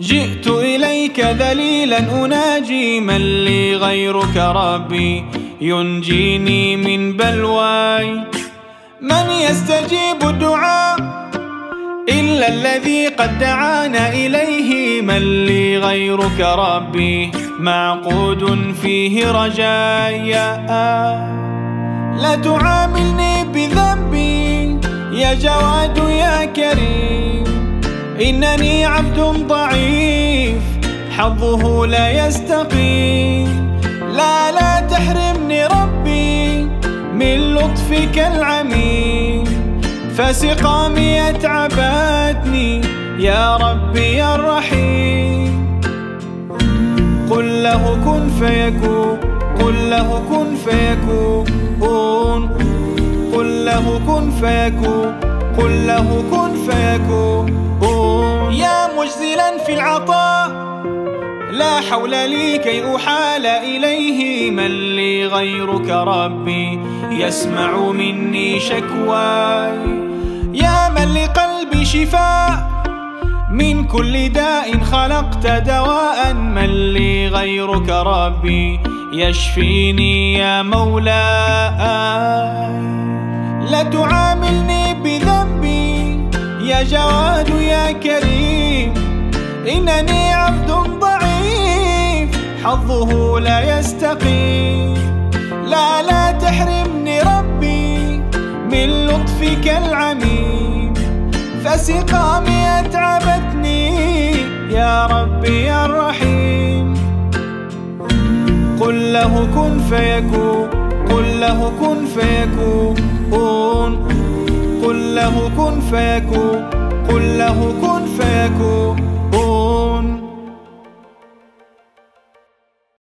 جئت إليك ذليلا أناجي من لي غيرك ربي ينجيني من بلواي. من يستجيب الدعاء؟ إلا الذي قد دعانا إليه من لي غيرك ربي معقود فيه رجايا لا تعاملني بذنبي يا جواد يا كريم. إنني عبد ضعيف حظه لا يستقيم. لا لا تحرمني ربي من لطفك العميم. فسقامي أتعبتني يا ربي يا الرحيم. قل له كن فيكون قل له كن فيكون. قل له كن فيكون قل له كن فيكون. في العطاء. لا حول لي كي أحال إليه من لي غيرك ربي. يسمع مني شكواي. يا من لقلبي شفاء. من كل داء خلقت دواء. من لي غيرك ربي. يشفيني يا مولاي. لا تعاملني بذنبي. يا جواد يا كريم. إنني عبد ضعيف حظه لا يستقيم. لا لا تحرمني ربي من لطفك العميم. فسقامي أتعبتني يا ربي يا الرحيم. قل له كن فيكون قل له كن فيكون. قل له كن فيكون. قل له كن فيكون.